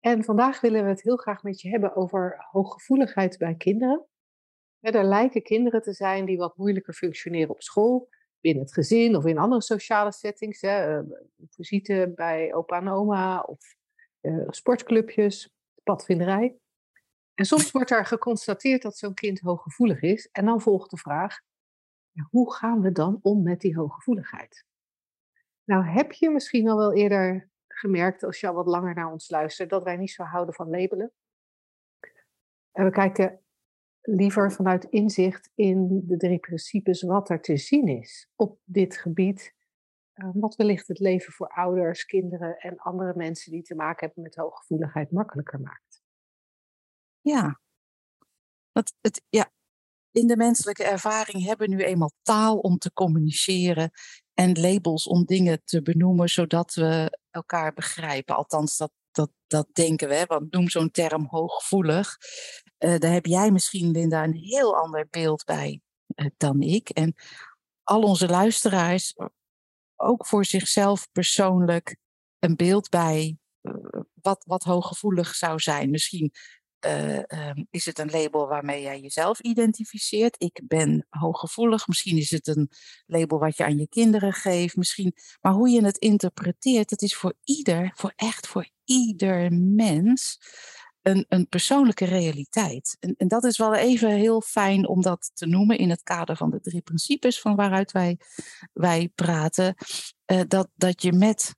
En vandaag willen we het heel graag met je hebben over hooggevoeligheid bij kinderen. er lijken kinderen te zijn die wat moeilijker functioneren op school, binnen het gezin of in andere sociale settings. Hè, eh, visite bij opa en oma of uh, sportclubjes, padvinderij. En soms wordt er geconstateerd dat zo'n kind hooggevoelig is. En dan volgt de vraag, hoe gaan we dan om met die hooggevoeligheid? Nou, heb je misschien al wel eerder gemerkt, als je al wat langer naar ons luistert, dat wij niet zo houden van labelen. En we kijken liever vanuit inzicht in de drie principes wat er te zien is op dit gebied. Uh, wat wellicht het leven voor ouders, kinderen en andere mensen die te maken hebben met hooggevoeligheid makkelijker maakt. Ja, dat het, ja, in de menselijke ervaring hebben we nu eenmaal taal om te communiceren en labels om dingen te benoemen, zodat we elkaar begrijpen. Althans, dat, dat, dat denken we. Want noem zo'n term hooggevoelig. Uh, daar heb jij misschien, Linda, een heel ander beeld bij uh, dan ik. En al onze luisteraars ook voor zichzelf persoonlijk een beeld bij wat, wat hooggevoelig zou zijn. Misschien um, is het een label waarmee jij jezelf identificeert? Ik ben hooggevoelig. Misschien is het een label wat je aan je kinderen geeft. Misschien, maar hoe je het interpreteert, dat is voor ieder, voor echt voor ieder mens, een, een persoonlijke realiteit. En, en dat is wel even heel fijn om dat te noemen in het kader van de drie principes van waaruit wij, wij praten. Uh, dat, dat je met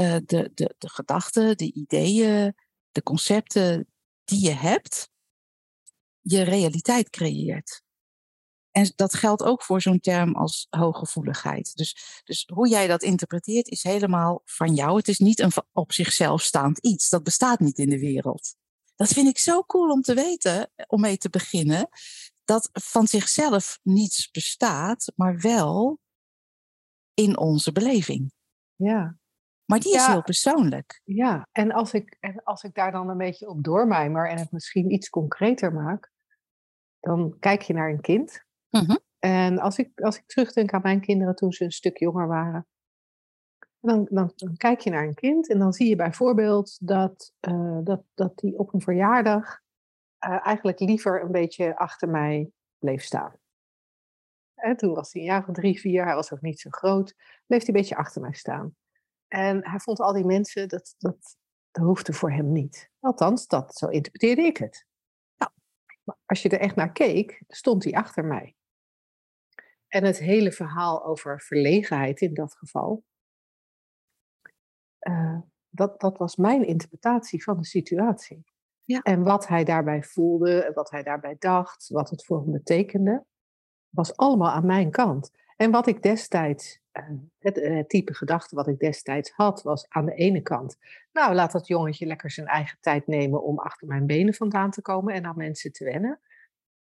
uh, de, de, de gedachten, de ideeën, de concepten die je hebt, je realiteit creëert. En dat geldt ook voor zo'n term als hooggevoeligheid. Dus, dus hoe jij dat interpreteert is helemaal van jou. Het is niet een op zichzelf staand iets. Dat bestaat niet in de wereld. Dat vind ik zo cool om te weten, om mee te beginnen. Dat van zichzelf niets bestaat, maar wel in onze beleving. Ja, maar die is heel persoonlijk. Ja, en als, ik, en als ik daar dan een beetje op doormijmer en het misschien iets concreter maak, dan kijk je naar een kind. Mm En als ik, als ik terugdenk aan mijn kinderen toen ze een stuk jonger waren, dan, dan, dan kijk je naar een kind en dan zie je bijvoorbeeld dat, uh, dat, dat die op een verjaardag uh, eigenlijk liever een beetje achter mij bleef staan. En toen was hij een jaar of drie, vier, hij was ook niet zo groot, bleef hij een beetje achter mij staan. En hij vond al die mensen, dat, dat, dat hoefde voor hem niet. Althans, dat, zo interpreteerde ik het. Nou, maar als je er echt naar keek, stond hij achter mij. En het hele verhaal over verlegenheid in dat geval, uh, dat, dat was mijn interpretatie van de situatie. Ja. En wat hij daarbij voelde, wat hij daarbij dacht, wat het voor hem betekende, was allemaal aan mijn kant. En wat ik destijds eh, het, eh, het, type gedachte wat ik destijds had, was aan de ene kant, nou laat dat jongetje lekker zijn eigen tijd nemen om achter mijn benen vandaan te komen en aan mensen te wennen.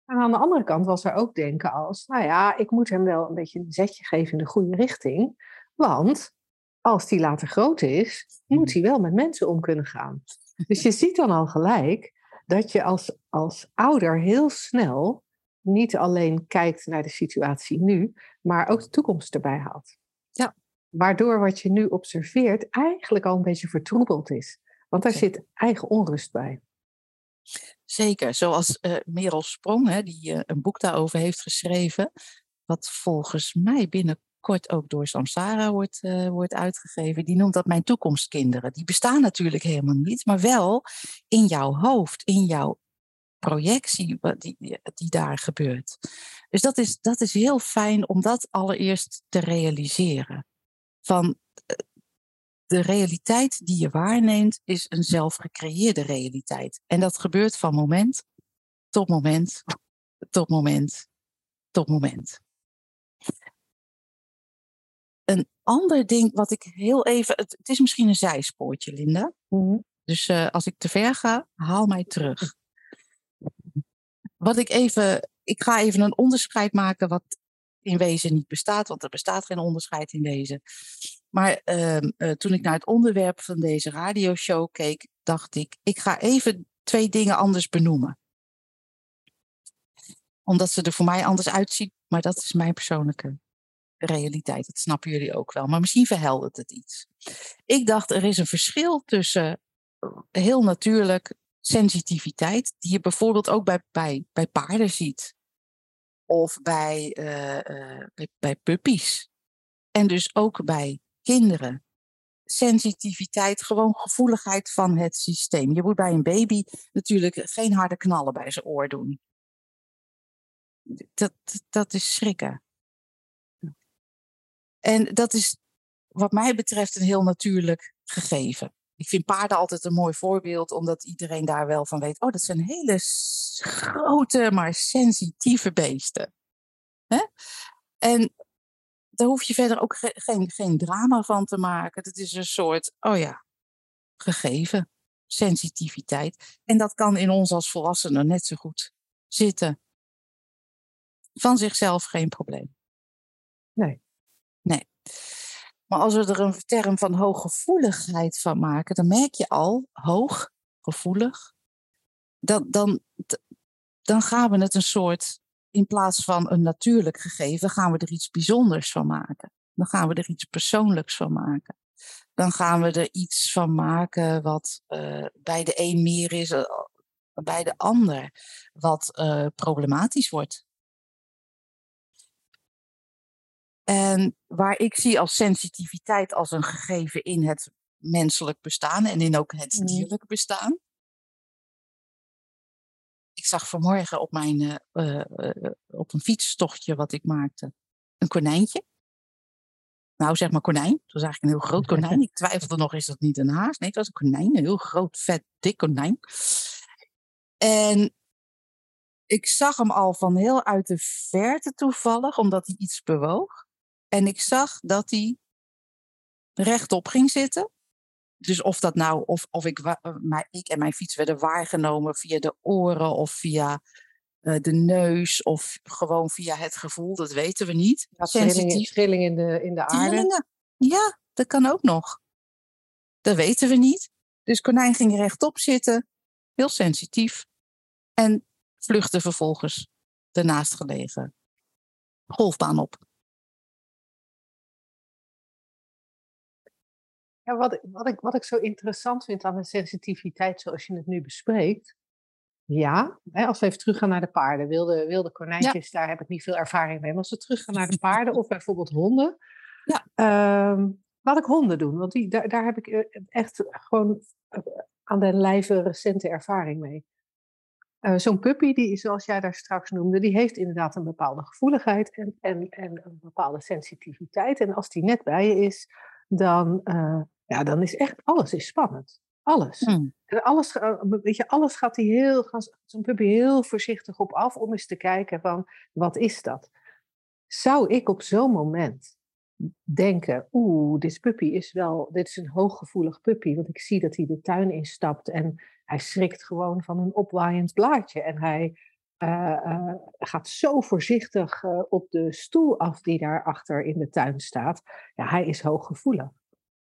En aan de andere kant was er ook denken als, nou ja, ik moet hem wel een beetje een zetje geven in de goede richting, want als die later groot is, moet hij wel met mensen om kunnen gaan. Dus je ziet dan al gelijk dat je als, als ouder heel snel niet alleen kijkt naar de situatie nu, maar ook de toekomst erbij haalt. Ja. Waardoor wat je nu observeert eigenlijk al een beetje vertroebeld is. Want daar zit eigen onrust bij. Zeker, zoals uh, Merel Sprong, hè, die uh, een boek daarover heeft geschreven, wat volgens mij binnenkort ook door Samsara wordt, uh, wordt uitgegeven. Die noemt dat mijn toekomstkinderen. Die bestaan natuurlijk helemaal niet, maar wel in jouw hoofd, in jouw projectie die, die daar gebeurt. Dus dat is, dat is heel fijn om dat allereerst te realiseren. Van eh, de realiteit die je waarneemt is een zelfgecreëerde realiteit. En dat gebeurt van moment tot moment, tot moment, tot moment. Een ander ding wat ik heel even. Het, het is misschien een zijspoortje, Linda. Mm -hmm. Dus uh, als ik te ver ga, haal mij terug. Wat ik even, ik ga even een onderscheid maken wat in wezen niet bestaat, want er bestaat geen onderscheid in wezen. Maar ehm, eh, toen ik naar het onderwerp van deze radioshow keek, dacht ik, ik ga even twee dingen anders benoemen. Omdat ze er voor mij anders uitzien, maar dat is mijn persoonlijke realiteit. Dat snappen jullie ook wel. Maar misschien verheldert het iets. Ik dacht, er is een verschil tussen eh, heel natuurlijk sensitiviteit, die je bijvoorbeeld ook bij, bij, bij paarden ziet. Of bij, uh, bij, bij puppies. En dus ook bij kinderen. Sensitiviteit, gewoon gevoeligheid van het systeem. Je moet bij een baby natuurlijk geen harde knallen bij zijn oor doen. Dat, dat is schrikken. En dat is wat mij betreft een heel natuurlijk gegeven. Ik vind paarden altijd een mooi voorbeeld, omdat iedereen daar wel van weet. Oh, dat zijn hele grote, maar sensitieve beesten. Hè? En daar hoef je verder ook geen, geen drama van te maken. Het is een soort, oh ja, gegeven sensitiviteit. En dat kan in ons als volwassenen net zo goed zitten. Van zichzelf geen probleem. Nee. Nee. Maar als we er een term van hooggevoeligheid van maken, dan merk je al, hoog, gevoelig, dan, dan, dan gaan we het een soort, in plaats van een natuurlijk gegeven, gaan we er iets bijzonders van maken. Dan gaan we er iets persoonlijks van maken. Dan gaan we er iets van maken wat uh, bij de een meer is uh, bij de ander, wat uh, problematisch wordt. En waar ik zie als sensitiviteit als een gegeven in het menselijk bestaan en in ook het mm. dierlijk bestaan. Ik zag vanmorgen op, mijn, uh, uh, op een fietstochtje wat ik maakte een konijntje. Nou, zeg maar konijn. Het was eigenlijk een heel groot konijn. Ik twijfelde nog, is dat niet een haas? Nee, het was een konijn. Een heel groot, vet, dik konijn. En ik zag hem al van heel uit de verte toevallig, omdat hij iets bewoog. En ik zag dat hij rechtop ging zitten. Dus of dat nou, of, of ik, uh, ik en mijn fiets werden waargenomen via de oren of via uh, de neus of gewoon via het gevoel, dat weten we niet. Ja, Sensitief. Trilling in de, in de aarde. Trillingen. Ja, dat kan ook nog. Dat weten we niet. Dus konijn ging rechtop zitten, heel sensitief. En vluchtte vervolgens de naastgelegen golfbaan op. Ja, wat, wat, ik, wat ik zo interessant vind aan de sensitiviteit zoals je het nu bespreekt. Ja, hè, als we even teruggaan naar de paarden. Wilde, wilde konijntjes, daar heb ik niet veel ervaring mee. Maar als we teruggaan naar de paarden of bijvoorbeeld honden. Ja. Uh, laat ik honden doen, want die, daar, daar heb ik eh, echt gewoon eh, aan de lijve recente ervaring mee. Uh, Zo'n puppy, die, zoals jij daar straks noemde, die heeft inderdaad een bepaalde gevoeligheid en, en, en een bepaalde sensitiviteit. En als die net bij je is, dan, ja, dan is echt alles is spannend. Alles. Hmm. En alles, eh, weet je, alles gaat hij heel, zo'n puppy heel voorzichtig op af om eens te kijken van, wat is dat? Zou ik op zo'n moment denken, oeh, dit puppy is wel, dit is een hooggevoelig puppy, want ik zie dat hij de tuin instapt en hij schrikt gewoon van een opwaaiend blaadje en hij uh, uh, gaat zo voorzichtig uh, op de stoel af die daar achter in de tuin staat. Ja, hij is hooggevoelig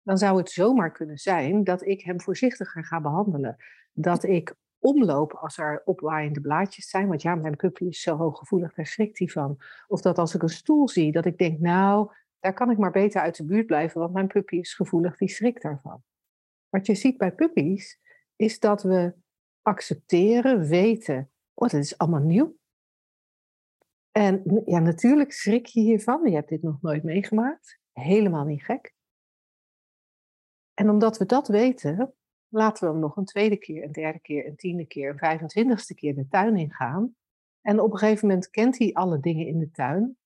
dan zou het zomaar kunnen zijn dat ik hem voorzichtiger ga behandelen. Dat ik omloop als er opwaaiende blaadjes zijn. Want ja, mijn puppy is zo hooggevoelig, daar schrikt hij van. Of dat als ik een stoel zie, dat ik denk, nou, daar kan ik maar beter uit de buurt blijven, want mijn puppy is gevoelig, die schrikt daarvan. Wat je ziet bij puppies, is dat we accepteren, weten, oh, dat is allemaal nieuw. En ja, natuurlijk schrik je hiervan. Je hebt dit nog nooit meegemaakt. Helemaal niet gek. En omdat we dat weten, laten we hem nog een tweede keer, een derde keer, een tiende keer, een vijfentwintigste keer de tuin ingaan. En op een gegeven moment kent hij alle dingen in de tuin.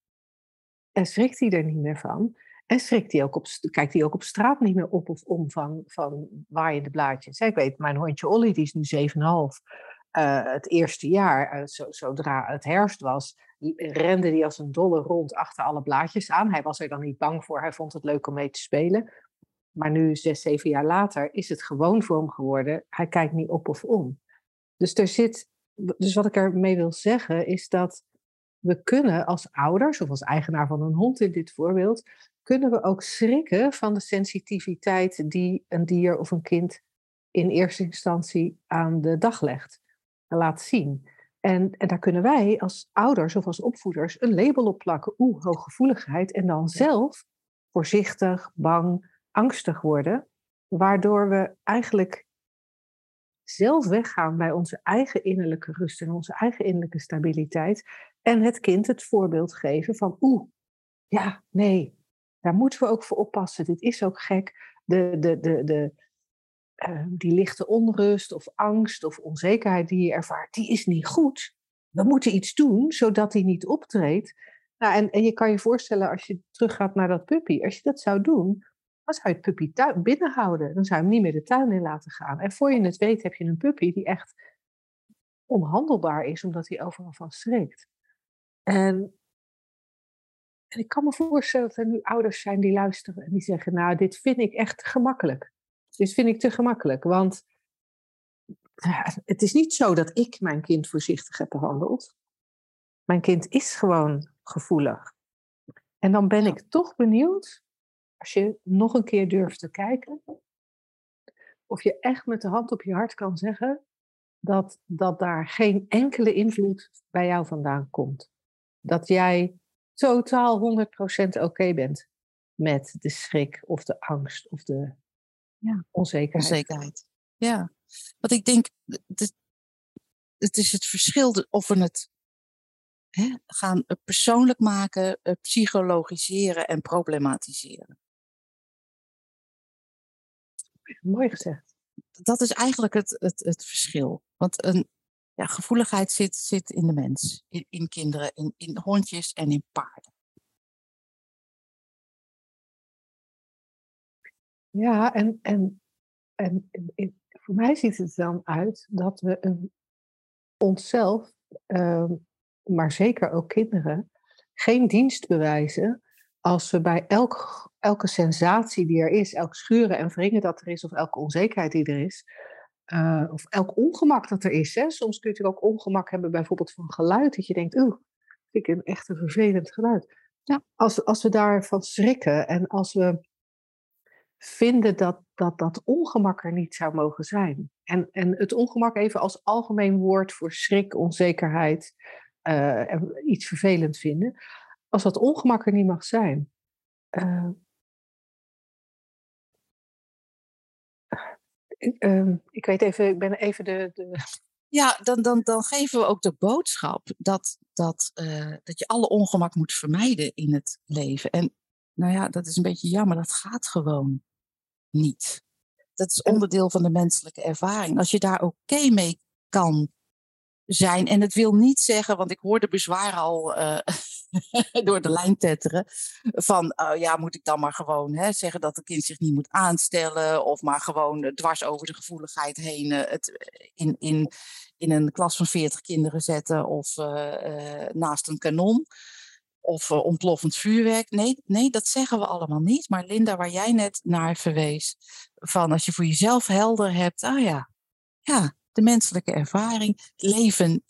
En schrikt hij er niet meer van. En schrikt hij ook op, kijkt hij ook op straat niet meer op of om van, van waaiende blaadjes. Ik weet, mijn hondje Olly, die is nu 7,5. Uh, eh, het eerste jaar, zo, zodra het herfst was, rende hij als een dolle rond achter alle blaadjes aan. Hij was er dan niet bang voor, hij vond het leuk om mee te spelen. Maar nu, zes, zeven jaar later, is het gewoon voor hem geworden. Hij kijkt niet op of om. Dus er zit dus wat ik ermee wil zeggen is dat we kunnen als ouders, of als eigenaar van een hond in dit voorbeeld, kunnen we ook schrikken van de sensitiviteit die een dier of een kind in eerste instantie aan de dag legt, laat zien. En, en daar kunnen wij als ouders of als opvoeders een label op plakken, oeh, hooggevoeligheid, en dan zelf voorzichtig, bang, angstig worden, waardoor we eigenlijk zelf weggaan bij onze eigen innerlijke rust en onze eigen innerlijke stabiliteit en het kind het voorbeeld geven van oeh, ja, nee, daar moeten we ook voor oppassen. Dit is ook gek. De, de, de, de, uh, die lichte onrust of angst of onzekerheid die je ervaart, die is niet goed. We moeten iets doen zodat die niet optreedt. Nou, en, en je kan je voorstellen als je teruggaat naar dat puppy, als je dat zou doen, dan zou je het puppy binnen houden. Dan zou je hem niet meer de tuin in laten gaan. En voor je het weet heb je een puppy die echt onhandelbaar is, omdat hij overal van schrikt. En, en ik kan me voorstellen dat er nu ouders zijn die luisteren en die zeggen, nou, dit vind ik echt gemakkelijk. Dit vind ik te gemakkelijk, want het is niet zo dat ik mijn kind voorzichtig heb behandeld. Mijn kind is gewoon gevoelig. En dan ben ik toch benieuwd, als je nog een keer durft te kijken, of je echt met de hand op je hart kan zeggen dat, dat daar geen enkele invloed bij jou vandaan komt. Dat jij totaal 100% oké bent met de schrik of de angst of de ja, onzekerheid. onzekerheid. Ja, want ik denk, het, het is het verschil of we het hè, gaan eh, persoonlijk maken, eh, psychologiseren en problematiseren. Mooi gezegd. Dat is eigenlijk het, het, het verschil. Want een ja, gevoeligheid zit, zit in de mens, in, in kinderen, in, in hondjes en in paarden. Ja, en, en, en, voor mij ziet het dan uit dat we een, onszelf, uh, maar zeker ook kinderen, geen dienst bewijzen als we bij elk, elke sensatie die er is, elk schuren en wringen dat er is, of elke onzekerheid die er is, uh, of elk ongemak dat er is. Hè. Soms kun je natuurlijk ook ongemak hebben, bijvoorbeeld van geluid, dat je denkt, oeh, vind ik een echt een vervelend geluid. Ja. Als, als we daarvan schrikken en als we vinden dat, dat dat ongemak er niet zou mogen zijn. En, en het ongemak even als algemeen woord voor schrik, onzekerheid, uh, iets vervelend vinden. Als dat ongemak er niet mag zijn. Uh, ik, uh, ik, weet even, ik ben even de. de... Ja, dan, dan, dan geven we ook de boodschap dat, dat, dat je alle ongemak moet vermijden in het leven. En nou ja, dat is een beetje jammer, dat gaat gewoon niet. Dat is onderdeel van de menselijke ervaring. Als je daar oké mee kan zijn. En het wil niet zeggen, want ik hoor de bezwaren al uh, door de lijn tetteren. Van uh, ja, moet ik dan maar gewoon hè, zeggen dat het kind zich niet moet aanstellen. Of maar gewoon dwars over de gevoeligheid heen uh, het in, in, in een klas van 40 kinderen zetten. Of naast een kanon of ontploffend vuurwerk. Nee, nee, dat zeggen we allemaal niet. Maar Linda, waar jij net naar verwees, van als je voor jezelf helder hebt, ah ja, ja, de menselijke ervaring, leven,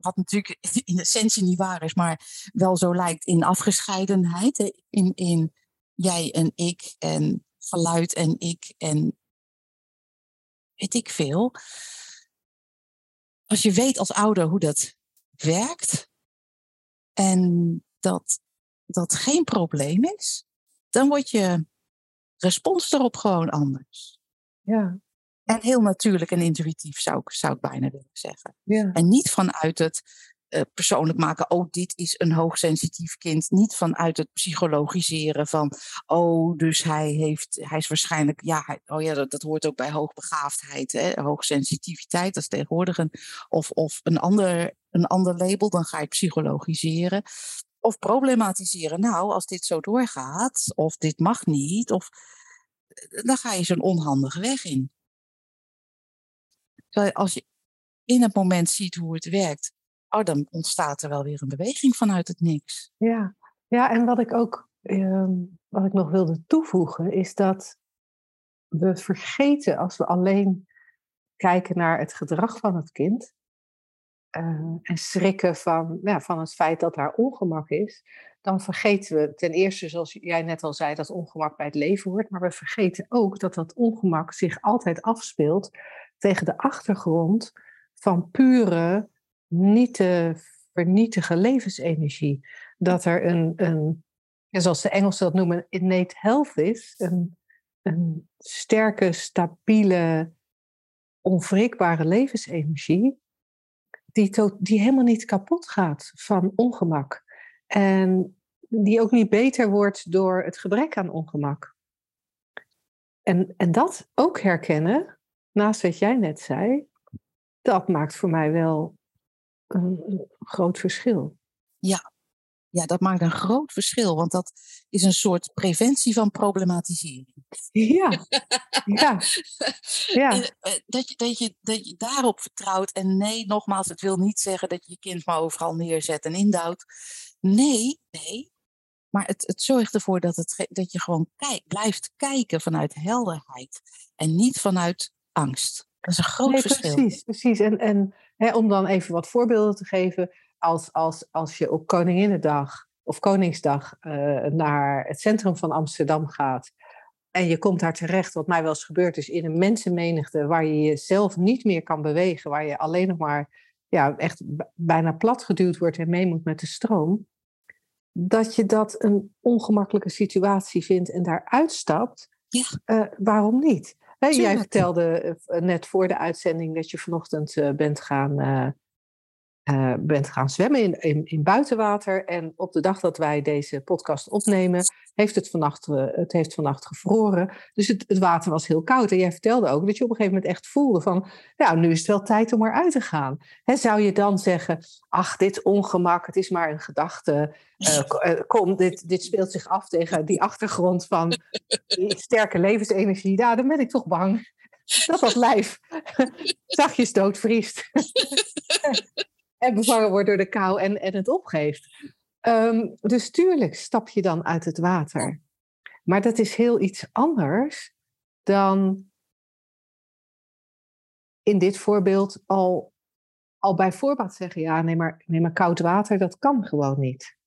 wat natuurlijk in essentie niet waar is, maar wel zo lijkt in afgescheidenheid, in, in jij en ik en geluid en ik en weet ik veel. Als je weet als ouder hoe dat werkt, en dat dat geen probleem is, dan wordt je respons erop gewoon anders. Ja. En heel natuurlijk en intuïtief zou ik, zou ik bijna willen zeggen. Ja. En niet vanuit het uh, persoonlijk maken, oh, dit is een hoogsensitief kind. Niet vanuit het psychologiseren van, oh, dus hij, heeft, hij is waarschijnlijk, ja, hij, oh ja, dat, dat, hoort ook bij hoogbegaafdheid, hè, hoogsensitiviteit, dat is tegenwoordig een, of, of een, ander, een ander label, dan ga je psychologiseren. Of problematiseren, nou, als dit zo doorgaat, of dit mag niet, of dan ga je zo'n onhandige weg in. Als je in het moment ziet hoe het werkt, oh, dan ontstaat er wel weer een beweging vanuit het niks. Ja, ja en wat ik ook ehm, wat ik nog wilde toevoegen, is dat we vergeten als we alleen kijken naar het gedrag van het kind, en schrikken van, ja, van het feit dat daar ongemak is, dan vergeten we ten eerste, zoals jij net al zei, dat ongemak bij het leven hoort. Maar we vergeten ook dat dat ongemak zich altijd afspeelt tegen de achtergrond van pure, niet te vernietigen levensenergie. Dat er een, een zoals de Engelsen dat noemen, innate health is. Een, een sterke, stabiele, onwrikbare levensenergie. Die, die helemaal niet kapot gaat van ongemak. En die ook niet beter wordt door het gebrek aan ongemak. En, en dat ook herkennen, naast wat jij net zei, dat maakt voor mij wel een, groot verschil. Ja. ja, dat maakt een groot verschil, want dat is een soort preventie van problematisering. Ja, ja. ja. Eh, dat, je, dat, je, dat je daarop vertrouwt. En nee, nogmaals, het wil niet zeggen dat je je kind maar overal neerzet en indouwt. Nee, nee. Maar het, het zorgt ervoor dat, het, dat je gewoon kijk, blijft kijken vanuit helderheid en niet vanuit angst. Dat is een groot nee, verschil. Precies, precies. En, en hè, om dan even wat voorbeelden te geven. Als, als, als je op Koninginnedag of Koningsdag uh, naar het centrum van Amsterdam gaat. En je komt daar terecht, wat mij wel eens gebeurd is, in een mensenmenigte waar je jezelf niet meer kan bewegen. Waar je alleen nog maar ja, echt bijna plat geduwd wordt en mee moet met de stroom, dat je dat een ongemakkelijke situatie vindt en daar uitstapt, ja. Uh, waarom niet? Jij vertelde eh, net voor de uitzending dat je vanochtend uh, bent gaan uh, bent gaan zwemmen in, in, buitenwater. En op de dag dat wij deze podcast opnemen, heeft het vannacht, uh, het heeft vannacht gevroren. Dus het, het, water was heel koud. En jij vertelde ook dat je op een gegeven moment echt voelde van, ja, nu is het wel tijd om eruit te gaan. Zou je dan zeggen, ach, dit ongemak, het is maar een gedachte. Uh, kom, dit, dit speelt zich af tegen die achtergrond van die sterke levensenergie. Ja, dan ben ik toch bang dat dat lijf zachtjes doodvriest en bevangen wordt door de kou en, en het opgeeft. Ehm, dus tuurlijk stap je dan uit het water. Maar dat is heel iets anders dan in dit voorbeeld al, al bij voorbaat zeggen: ja, nee maar, nee, maar koud water, dat kan gewoon niet.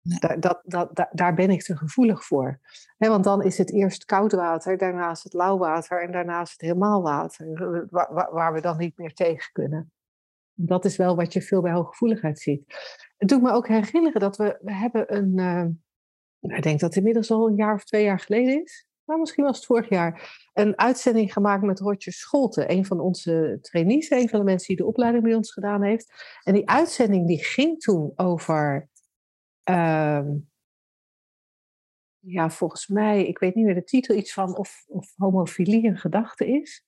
Daar, dat, dat, daar ben ik te gevoelig voor. want dan is het eerst koud water, daarna is het lauw water en daarna is het helemaal water, waar, waar we dan niet meer tegen kunnen. Dat is wel wat je veel bij hooggevoeligheid ziet. Het doet me ook herinneren dat we, we hebben een, uh, ik denk dat het inmiddels al een jaar of twee jaar geleden is, maar misschien was het vorig jaar, een uitzending gemaakt met Roger Scholte, een van onze trainees, een van de mensen die de opleiding bij ons gedaan heeft. En die uitzending die ging toen over, uh, ja, volgens mij, ik weet niet meer de titel, iets van of, of homofilie een gedachte is.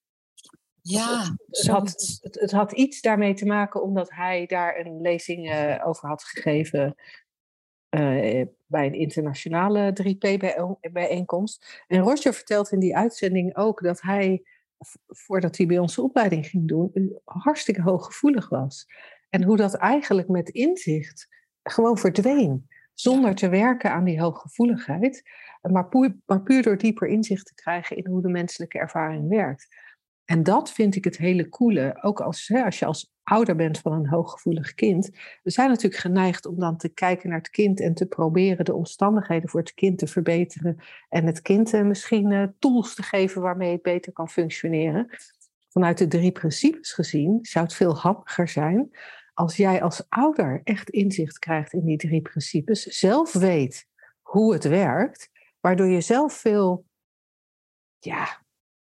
Ja, het had, het, had iets daarmee te maken omdat hij daar een lezing uh, over had gegeven uh, bij een internationale 3P-bijeenkomst. En Roger vertelt in die uitzending ook dat hij, voordat hij bij onze opleiding ging doen, hartstikke hooggevoelig was. En hoe dat eigenlijk met inzicht gewoon verdween. Zonder te werken aan die hooggevoeligheid, maar puur, maar puur door dieper inzicht te krijgen in hoe de menselijke ervaring werkt. En dat vind ik het hele coole. Ook als, hè, als je als ouder bent van een hooggevoelig kind. We zijn natuurlijk geneigd om dan te kijken naar het kind en te proberen de omstandigheden voor het kind te verbeteren. En het kind uh, misschien uh, tools te geven waarmee het beter kan functioneren. Vanuit de drie principes gezien zou het veel handiger zijn als jij als ouder echt inzicht krijgt in die drie principes, zelf weet hoe het werkt, waardoor je zelf veel ja,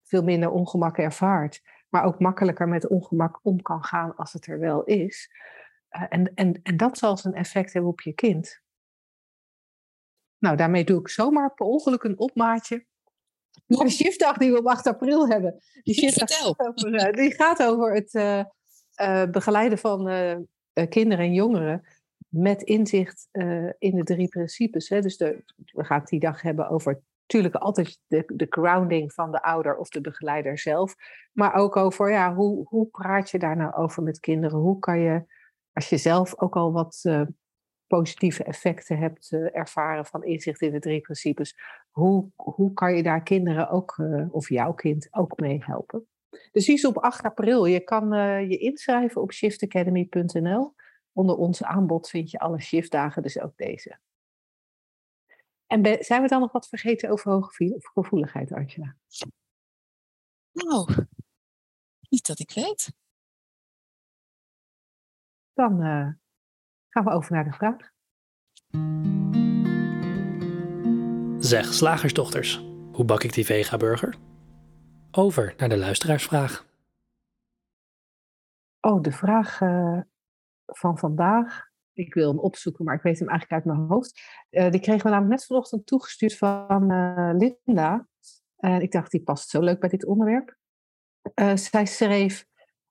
veel minder ongemak ervaart, maar ook makkelijker met ongemak om kan gaan als het er wel is. Uh, en, en, en dat zal zijn effect hebben op je kind. Nou, daarmee doe ik zomaar per ongeluk een opmaatje. Maar de shiftdag die we op 8 april hebben, die, shiftdag gaat over, uh, die gaat over het uh, begeleiden van kinderen en jongeren met inzicht in de drie principes. Hè. Dus de, we gaan het die dag hebben over natuurlijk altijd de, de grounding van de ouder of de begeleider zelf. Maar ook over ja, hoe, hoe praat je daar nou over met kinderen? Hoe kan je, als je zelf ook al wat uh, positieve effecten hebt uh, ervaren van inzicht in de drie principes, hoe, hoe kan je daar kinderen ook, uh, of jouw kind ook mee helpen? Dus die is op 8 april. Je kan je inschrijven op shiftacademy.nl. Onder ons aanbod vind je alle shiftdagen, dus ook deze. En zijn we dan nog wat vergeten over hoge gevoeligheid, Angela? Nou, niet dat ik weet. Dan uh, gaan we over naar de vraag. Zeg, slagersdochters, hoe bak ik die vega-burger? Over naar de luisteraarsvraag. Oh, de vraag uh, van vandaag. Ik wil hem opzoeken, maar ik weet hem eigenlijk uit mijn hoofd. Uh, die kregen we namelijk net vanochtend toegestuurd van uh, Linda. En ik dacht, die past zo leuk bij dit onderwerp. Uh, zij schreef,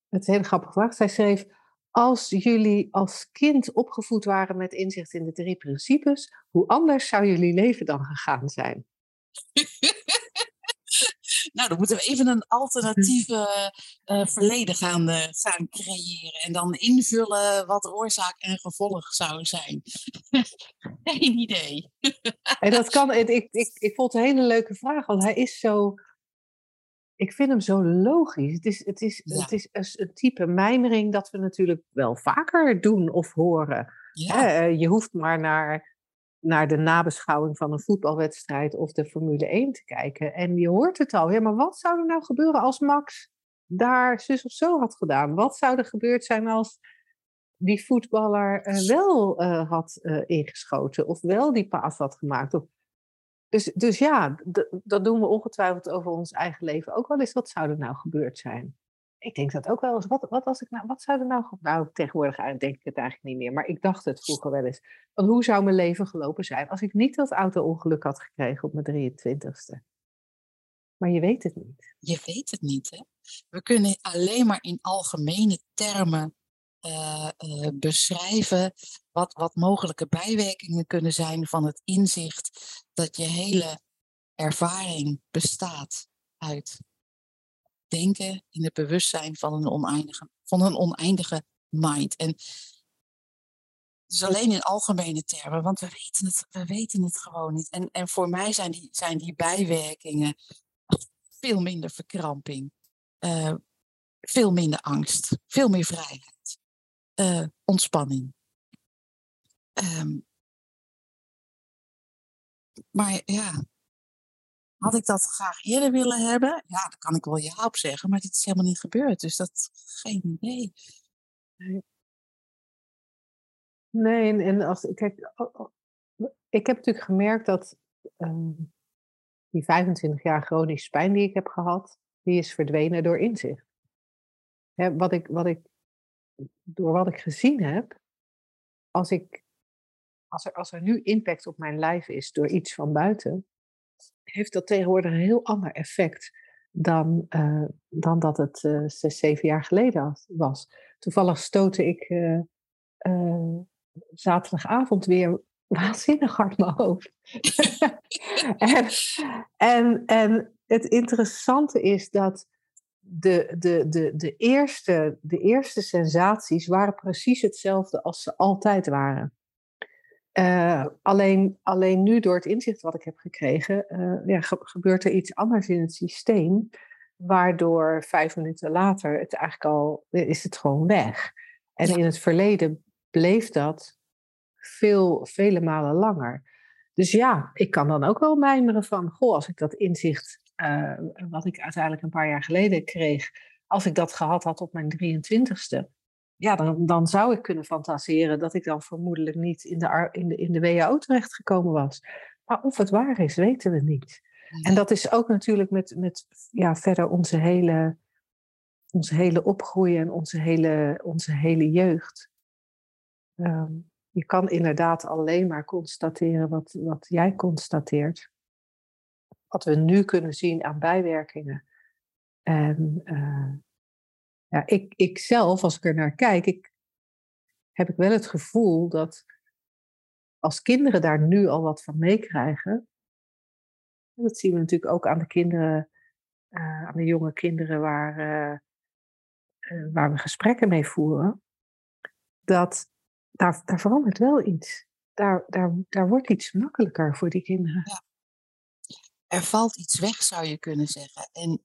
het is een hele grappige vraag, zij schreef, als jullie als kind opgevoed waren met inzicht in de drie principes, hoe anders zou jullie leven dan gegaan zijn? nou, dan moeten we even een alternatieve uh, verleden gaan, uh, gaan creëren. En dan invullen wat oorzaak en gevolg zou zijn. Geen idee. en dat kan, ik, ik, ik vond het een hele leuke vraag, want hij is zo ik vind hem zo logisch. Het is, het is, het is een type mijmering dat we natuurlijk wel vaker doen of horen. je hoeft maar naar, naar de nabeschouwing van een voetbalwedstrijd of de Formule 1 te kijken. En je hoort het al. Ja, maar wat zou er nou gebeuren als Max daar zus of zo had gedaan? Wat zou er gebeurd zijn als die voetballer uh, wel uh, had uh, ingeschoten of wel die paas had gemaakt? Of dus, dus ja, dat doen we ongetwijfeld over ons eigen leven ook wel eens. Wat zou er nou gebeurd zijn? Ik denk dat ook wel eens. Wat, wat, als ik nou, wat zou er nou. Nou, tegenwoordig denk ik het eigenlijk niet meer. Maar ik dacht het vroeger wel eens. Van hoe zou mijn leven gelopen zijn als ik niet dat auto-ongeluk had gekregen op mijn 23ste? Maar je weet het niet. Je weet het niet, hè? We kunnen alleen maar in algemene termen uh, uh, beschrijven wat, wat mogelijke bijwerkingen kunnen zijn van het inzicht dat je hele ervaring bestaat uit denken in het bewustzijn van een oneindige, van een oneindige mind. En dus alleen in algemene termen, want we weten het, we weten het gewoon niet. En, en voor mij zijn die, zijn die bijwerkingen veel minder verkramping, uh, veel minder angst, veel meer vrijheid, uh, ontspanning. Um, maar ja, had ik dat graag eerder willen hebben? Ja, daar kan ik wel ja op zeggen, maar dit is helemaal niet gebeurd. Dus dat geen idee. Nee, en, als, kijk, ik heb natuurlijk gemerkt dat um, die 25 jaar chronische pijn die ik heb gehad, die is verdwenen door inzicht. Hè, wat ik, wat ik, door wat ik gezien heb, als ik als er, als er nu impact op mijn lijf is door iets van buiten, heeft dat tegenwoordig een heel ander effect dan, uh, dan dat het uh, zes, zeven jaar geleden was. Toevallig stootte ik uh, zaterdagavond weer waanzinnig hard mijn hoofd. en, en, en het interessante is dat de, de, de, de, eerste, de eerste sensaties waren precies hetzelfde als ze altijd waren. Uh, alleen, alleen nu door het inzicht wat ik heb gekregen, uh, ja, gebeurt er iets anders in het systeem, waardoor vijf minuten later het eigenlijk al is het gewoon weg. En in het verleden bleef dat veel, vele malen langer. Dus ja, ik kan dan ook wel mijmeren van, goh, als ik dat inzicht, uh, wat ik uiteindelijk een paar jaar geleden kreeg, als ik dat gehad had op mijn 23ste, ja, dan, dan zou ik kunnen fantaseren dat ik dan vermoedelijk niet in de, in de, in de WHO terechtgekomen was. Maar of het waar is, weten we niet. En dat is ook natuurlijk met, met ja, verder onze hele, onze hele opgroeien en onze hele, onze hele jeugd. Ehm, je kan inderdaad alleen maar constateren wat, wat jij constateert. Wat we nu kunnen zien aan bijwerkingen. En uh, ja, ik, ik zelf, als ik er naar kijk, ik, heb ik wel het gevoel dat als kinderen daar nu al wat van meekrijgen, dat zien we natuurlijk ook aan de kinderen, uh, aan de jonge kinderen waar, uh, uh, waar we gesprekken mee voeren, dat daar, daar verandert wel iets. Daar, daar, daar wordt iets makkelijker voor die kinderen. Er valt iets weg, zou je kunnen zeggen. En,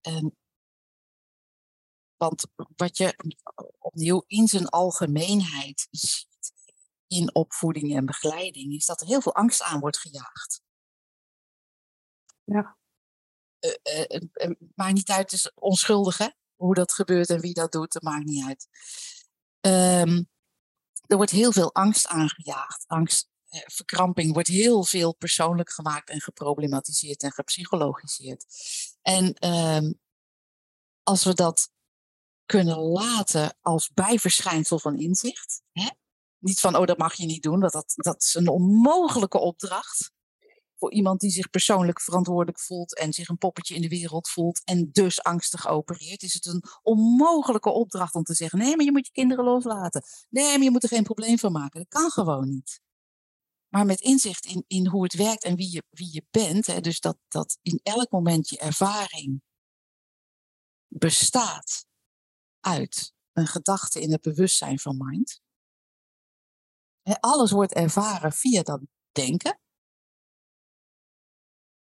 en Want wat je opnieuw in zijn algemeenheid ziet in opvoeding en begeleiding, is dat er heel veel angst aan wordt gejaagd. Ja. Uh, uh, maakt niet uit, is onschuldig hè? hoe dat gebeurt en wie dat doet, dat maakt niet uit. Um, er wordt heel veel angst aangejaagd. Angst, eh, verkramping wordt heel veel persoonlijk gemaakt en geproblematiseerd en gepsychologiseerd. En um, als we dat kunnen laten als bijverschijnsel van inzicht, hè? niet van, oh dat mag je niet doen, dat, dat, is een onmogelijke opdracht voor iemand die zich persoonlijk verantwoordelijk voelt en zich een poppetje in de wereld voelt en dus angstig opereert, is het een onmogelijke opdracht om te zeggen: nee, maar je moet je kinderen loslaten. Nee, maar je moet er geen probleem van maken. Dat kan gewoon niet. Maar met inzicht in, in hoe het werkt en wie je, wie je bent, hè, dus dat, dat in elk moment je ervaring bestaat uit een gedachte in het bewustzijn van mind. Alles wordt ervaren via dat denken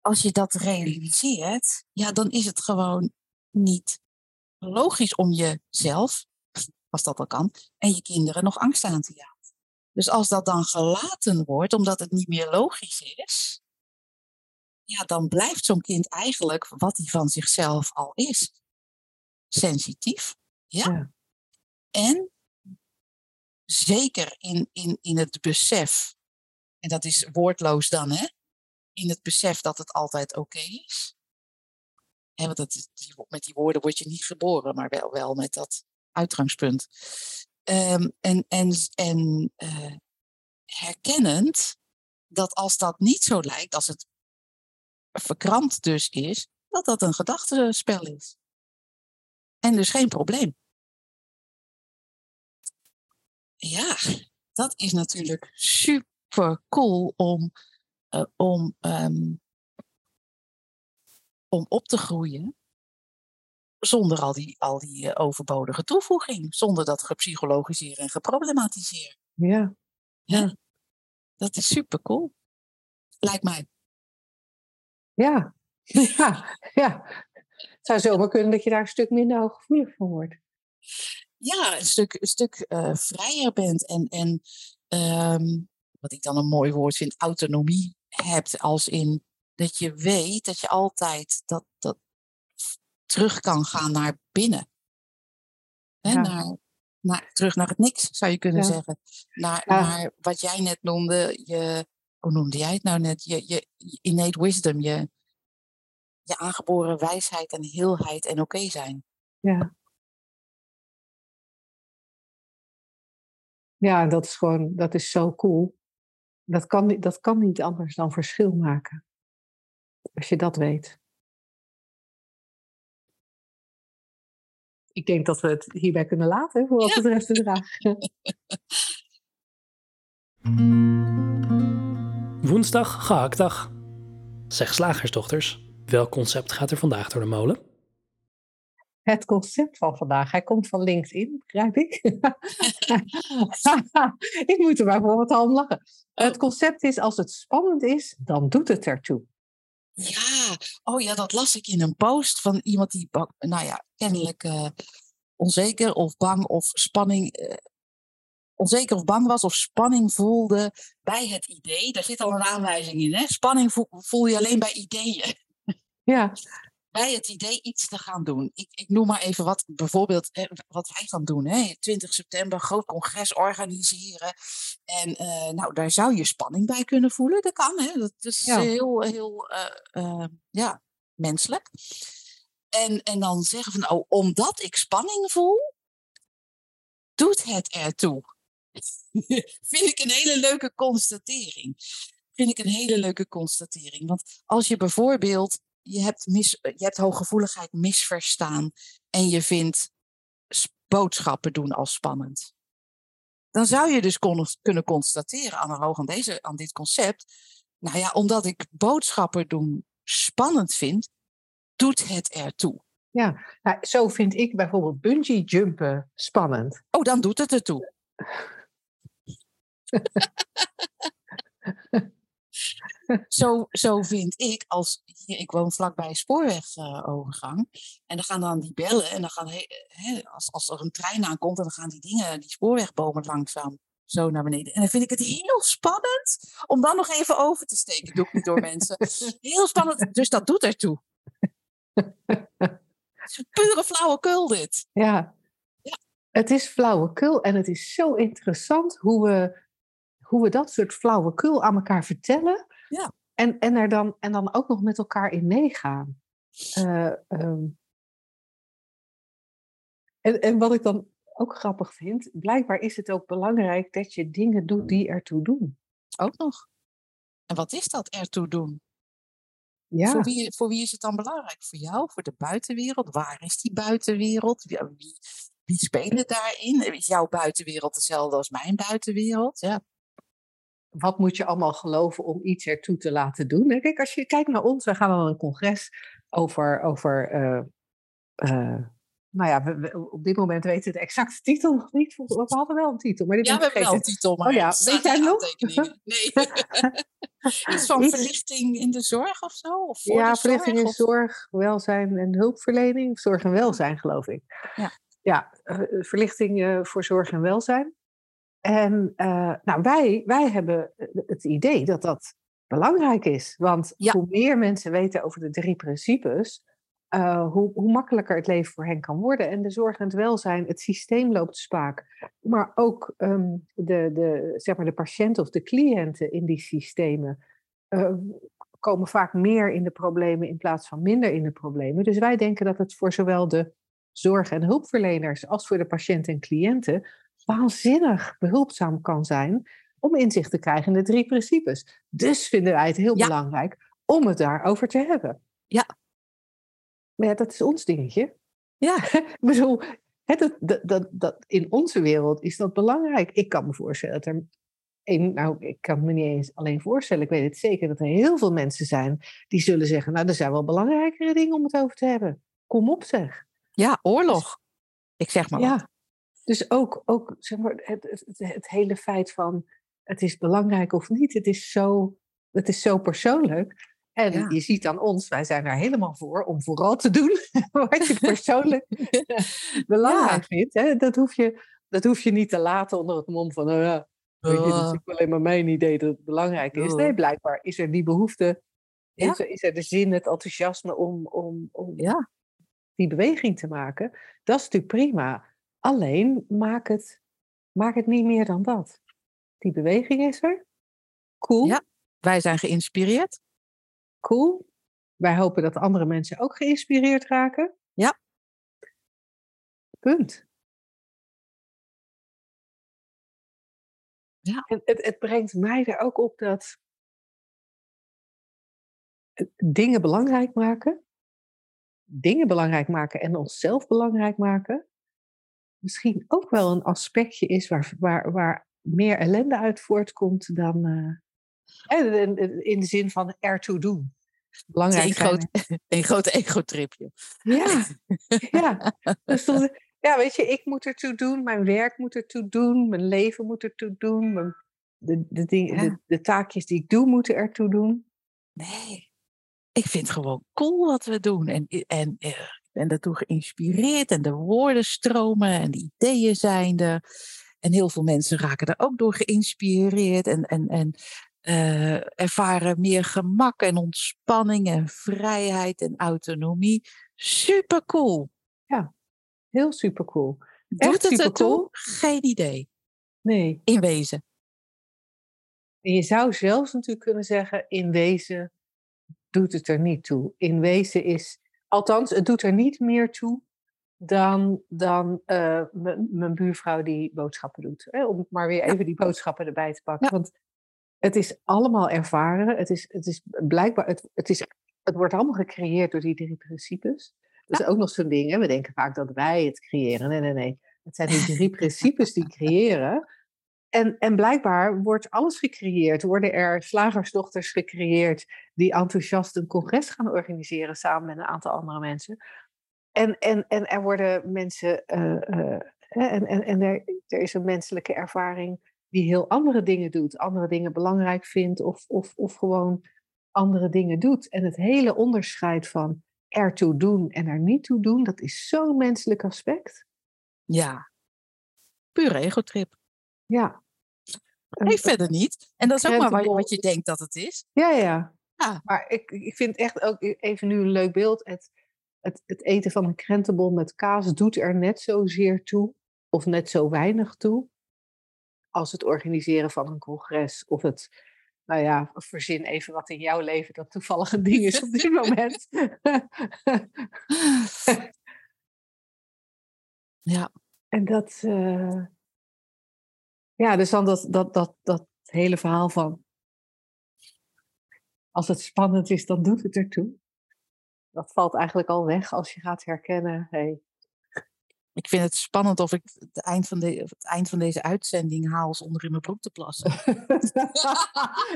als je dat realiseert, ja, dan is het gewoon niet logisch om jezelf, als dat al kan, en je kinderen nog angst aan te jagen. Dus als dat dan gelaten wordt, omdat het niet meer logisch is, ja, dan blijft zo'n kind eigenlijk wat hij van zichzelf al is. Sensitief, ja. ja. En zeker in, in, in het besef, en dat is woordloos dan, hè, in het besef dat het altijd oké is. En want het, met die woorden word je niet geboren, maar wel, wel met dat uitgangspunt. Um, en en, en uh, herkennend dat als dat niet zo lijkt, als het verkrampt dus is, dat dat een gedachtenspel is. En dus geen probleem. Ja, dat is natuurlijk super cool om uh, om, um, om op te groeien zonder al die, al die uh, overbodige toevoeging, zonder dat gepsychologiseerd en geproblematiseerd. Ja. ja. Dat is super cool. Lijkt mij. Ja. ja, ja. Het zou zomaar kunnen dat je daar een stuk minder hooggevoelig van wordt. Ja, een stuk, een stuk uh, vrijer bent en, en um, wat ik dan een mooi woord vind, autonomie hebt. Als in dat je weet dat je altijd dat, dat terug kan gaan naar binnen. Hè, naar, naar, terug naar het niks, zou je kunnen zeggen. Naar, naar wat jij net noemde, je, hoe noemde jij het nou net? Je, je, innate wisdom, je, je aangeboren wijsheid en heelheid en oké zijn. Ja. Ja, dat is gewoon, dat is zo cool. Dat kan, dat kan niet anders dan verschil maken. Als je dat weet. Ik denk dat we het hierbij kunnen laten voor wat ja. betreft de vraag. Woensdag, gehaktdag. Zeg slagersdochters, welk concept gaat er vandaag door de molen? Het concept van vandaag. Hij komt van LinkedIn, begrijp ik. ik moet er maar voor wat aan lachen. Het concept is, als het spannend is, dan doet het ertoe. Ja, oh ja, dat las ik in een post van iemand die, nou ja, kennelijk uh, onzeker of bang of spanning, uh, onzeker of bang was of spanning voelde bij het idee. Daar zit al een aanwijzing in, hè? Spanning voel, voel je alleen bij ideeën. Ja, bij het idee iets te gaan doen. Ik, ik noem maar even wat, bijvoorbeeld wat wij gaan doen. Hè? 20 september, groot congres organiseren. En uh, nou, daar zou je spanning bij kunnen voelen. Dat kan, hè? dat is heel, heel uh, uh, ja, menselijk. En, en dan zeggen van, oh, omdat ik spanning voel, doet het ertoe. Vind ik een hele leuke constatering. Vind ik een hele leuke constatering. Want als je bijvoorbeeld je hebt, mis, je hebt hooggevoeligheid misverstaan en je vindt boodschappen doen als spannend. Dan zou je dus kunnen constateren, analoog aan, deze, aan dit concept, nou ja, omdat ik boodschappen doen spannend vind, doet het ertoe. Ja, nou, zo vind ik bijvoorbeeld bungee jumpen spannend. Oh, dan doet het ertoe. zo, zo vind ik, als ik woon vlakbij een spoorwegovergang. en dan gaan dan die bellen. En dan gaan, als, als er een trein aankomt, dan gaan die dingen, die spoorwegbomen langzaam zo naar beneden. En dan vind ik het heel spannend om dan nog even over te steken. Doe ik niet door mensen. Heel spannend. Dus dat doet ertoe. Het is pure flauwekul dit. Ja. ja. Het is flauwekul en het is zo interessant hoe we, hoe we dat soort flauwekul aan elkaar vertellen. Ja. En, en, er dan, en dan ook nog met elkaar in meegaan. Uh, en, en wat ik dan ook grappig vind, blijkbaar is het ook belangrijk dat je dingen doet die ertoe doen. Ook nog. En wat is dat ertoe doen? Ja. Voor, wie, voor wie is het dan belangrijk? Voor jou? Voor de buitenwereld? Waar is die buitenwereld? Wie, wie, wie spelen daarin? Is jouw buitenwereld hetzelfde als mijn buitenwereld? Ja. Wat moet je allemaal geloven om iets ertoe te laten doen? Kijk, als je kijkt naar ons, we gaan dan een congres over, over uh, uh, nou ja, we, op dit moment weten we de exacte titel nog niet. We hadden wel een titel, maar die Ja, we hebben wel een titel, maar oh, ja. weet jij nog? Nee. Iets van verlichting in de zorg of zo? Of voor ja, de verlichting zorg, in zorg, welzijn en hulpverlening. Zorg en welzijn, geloof ik. Ja, ja uh, verlichting voor zorg en welzijn. En uh, nou, wij, wij hebben het idee dat dat belangrijk is. Want ja. hoe meer mensen weten over de drie principes uh, hoe, hoe, makkelijker het leven voor hen kan worden. En de zorg en het welzijn, het systeem loopt spaak. Maar ook um, de, de, zeg maar de patiënten of de cliënten in die systemen uh, komen vaak meer in de problemen in plaats van minder in de problemen. Dus wij denken dat het voor zowel de zorg- en hulpverleners als voor de patiënten en cliënten waanzinnig behulpzaam kan zijn om inzicht te krijgen in de drie principes. Dus vinden wij het heel ja. belangrijk om het daarover te hebben. Ja, maar ja, dat is ons dingetje. Ja. ik bedoel, dat, dat, dat, dat, in onze wereld is dat belangrijk. Ik kan me voorstellen dat er. Een, nou, ik kan me niet eens alleen voorstellen. Ik weet het zeker dat er heel veel mensen zijn die zullen zeggen: Nou, er zijn wel belangrijkere dingen om het over te hebben. Kom op, zeg. Ja, oorlog. Ik zeg maar. Ja. Wat. Dus ook, ook zeg maar, het, het, het, hele feit van het is belangrijk of niet, het is zo, het is zo persoonlijk. En Ja. je ziet aan ons, wij zijn er helemaal voor om vooral te doen wat je persoonlijk belangrijk vindt. Hè? Dat, hoef je, dat hoef je niet te laten onder het mom van, oh ja, weet je, dat is alleen maar mijn idee dat het belangrijk is. Nee, blijkbaar is er die behoefte, Ja. is, er, is er de zin, het enthousiasme om, om, om Ja. die beweging te maken. Dat is natuurlijk prima. Alleen maak het, maak het niet meer dan dat. Die beweging is er. Cool. Ja. Wij zijn geïnspireerd. Cool. Wij hopen dat andere mensen ook geïnspireerd raken. Ja. Punt. Ja. En het, het brengt mij er ook op dat het dingen belangrijk maken, dingen belangrijk maken en onszelf belangrijk maken, misschien ook wel een aspectje is waar, waar, waar meer ellende uit voortkomt dan. eh, eh, in- de zin van ertoe doen. Belangrijk Een groot, een groot ego-tripje. Ja, ja. Dus dan, ja, weet je, ik moet ertoe doen, mijn werk moet ertoe doen, mijn leven moet ertoe doen, mijn, de, de, ding, Ja. de, de taakjes die ik doe moeten ertoe doen. Nee, ik vind het gewoon cool wat we doen. En, en eh, ben daartoe geïnspireerd. En de woorden stromen en de ideeën zijn er. En heel veel mensen raken er ook door geïnspireerd. En, en, en eh, ervaren meer gemak en ontspanning en vrijheid en autonomie. Super cool. Heel super cool. Doet Echt het ertoe? supercool. Geen idee. Nee. In wezen. En je zou zelfs natuurlijk kunnen zeggen, in wezen doet het er niet toe. In wezen is, althans, het doet er niet meer toe dan, dan eh, mijn buurvrouw die boodschappen doet. Hè? Om maar weer even die boodschappen erbij te pakken. Ja. Want het is allemaal ervaren. Het is, het is blijkbaar, het, het, is, het wordt allemaal gecreëerd door die drie principes. Dat is ook nog zo'n ding. Hè? We denken vaak dat wij het creëren. Nee, nee, nee. Het zijn die drie principes die creëren. En, en blijkbaar wordt alles gecreëerd. Worden er slagersdochters gecreëerd die enthousiast een congres gaan organiseren samen met een aantal andere mensen. En, en, en er worden mensen, eh, eh, en, en, en er, er is een menselijke ervaring die heel andere dingen doet, andere dingen belangrijk vindt of, of, of gewoon andere dingen doet. En het hele onderscheid van ertoe doen en er niet toe doen, dat is zo'n menselijk aspect. Ja. Pure egotrip. Ja. Nee, verder niet. En dat is ook maar wat, je denkt dat het is. Ja, ja. Ja. Maar ik, ik vind echt ook even nu een leuk beeld. Het, het, het eten van een krentenbol met kaas doet er net zozeer toe, of net zo weinig toe, als het organiseren van een congres. Of het, nou ja, verzin even wat in jouw leven dat toevallig een ding is op dit moment. Ja. En dat, eh, ja, dus dan dat, dat, dat, dat hele verhaal van, als het spannend is, dan doet het ertoe. Dat valt eigenlijk al weg als je gaat herkennen, hey, Ik vind het spannend of ik het eind van, de, het eind van deze uitzending haal zonder in mijn broek te plassen.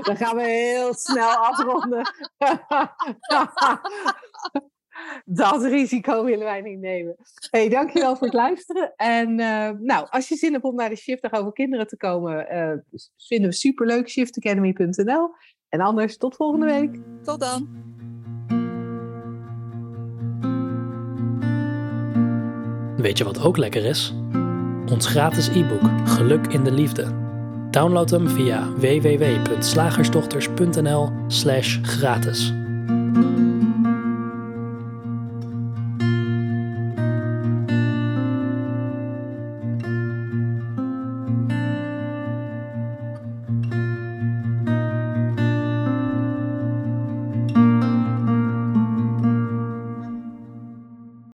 dan gaan we heel snel afronden. Dat risico willen wij niet nemen. Hey, dankjewel voor het luisteren. En eh, nou, als je zin hebt om naar de Shift over kinderen te komen, eh, vinden we superleuk. shiftacademy.nl. En anders, tot volgende week. Tot dan. Weet je wat ook lekker is? Ons gratis e-book Geluk in de Liefde. Download hem via www.slagersdochters.nl/gratis.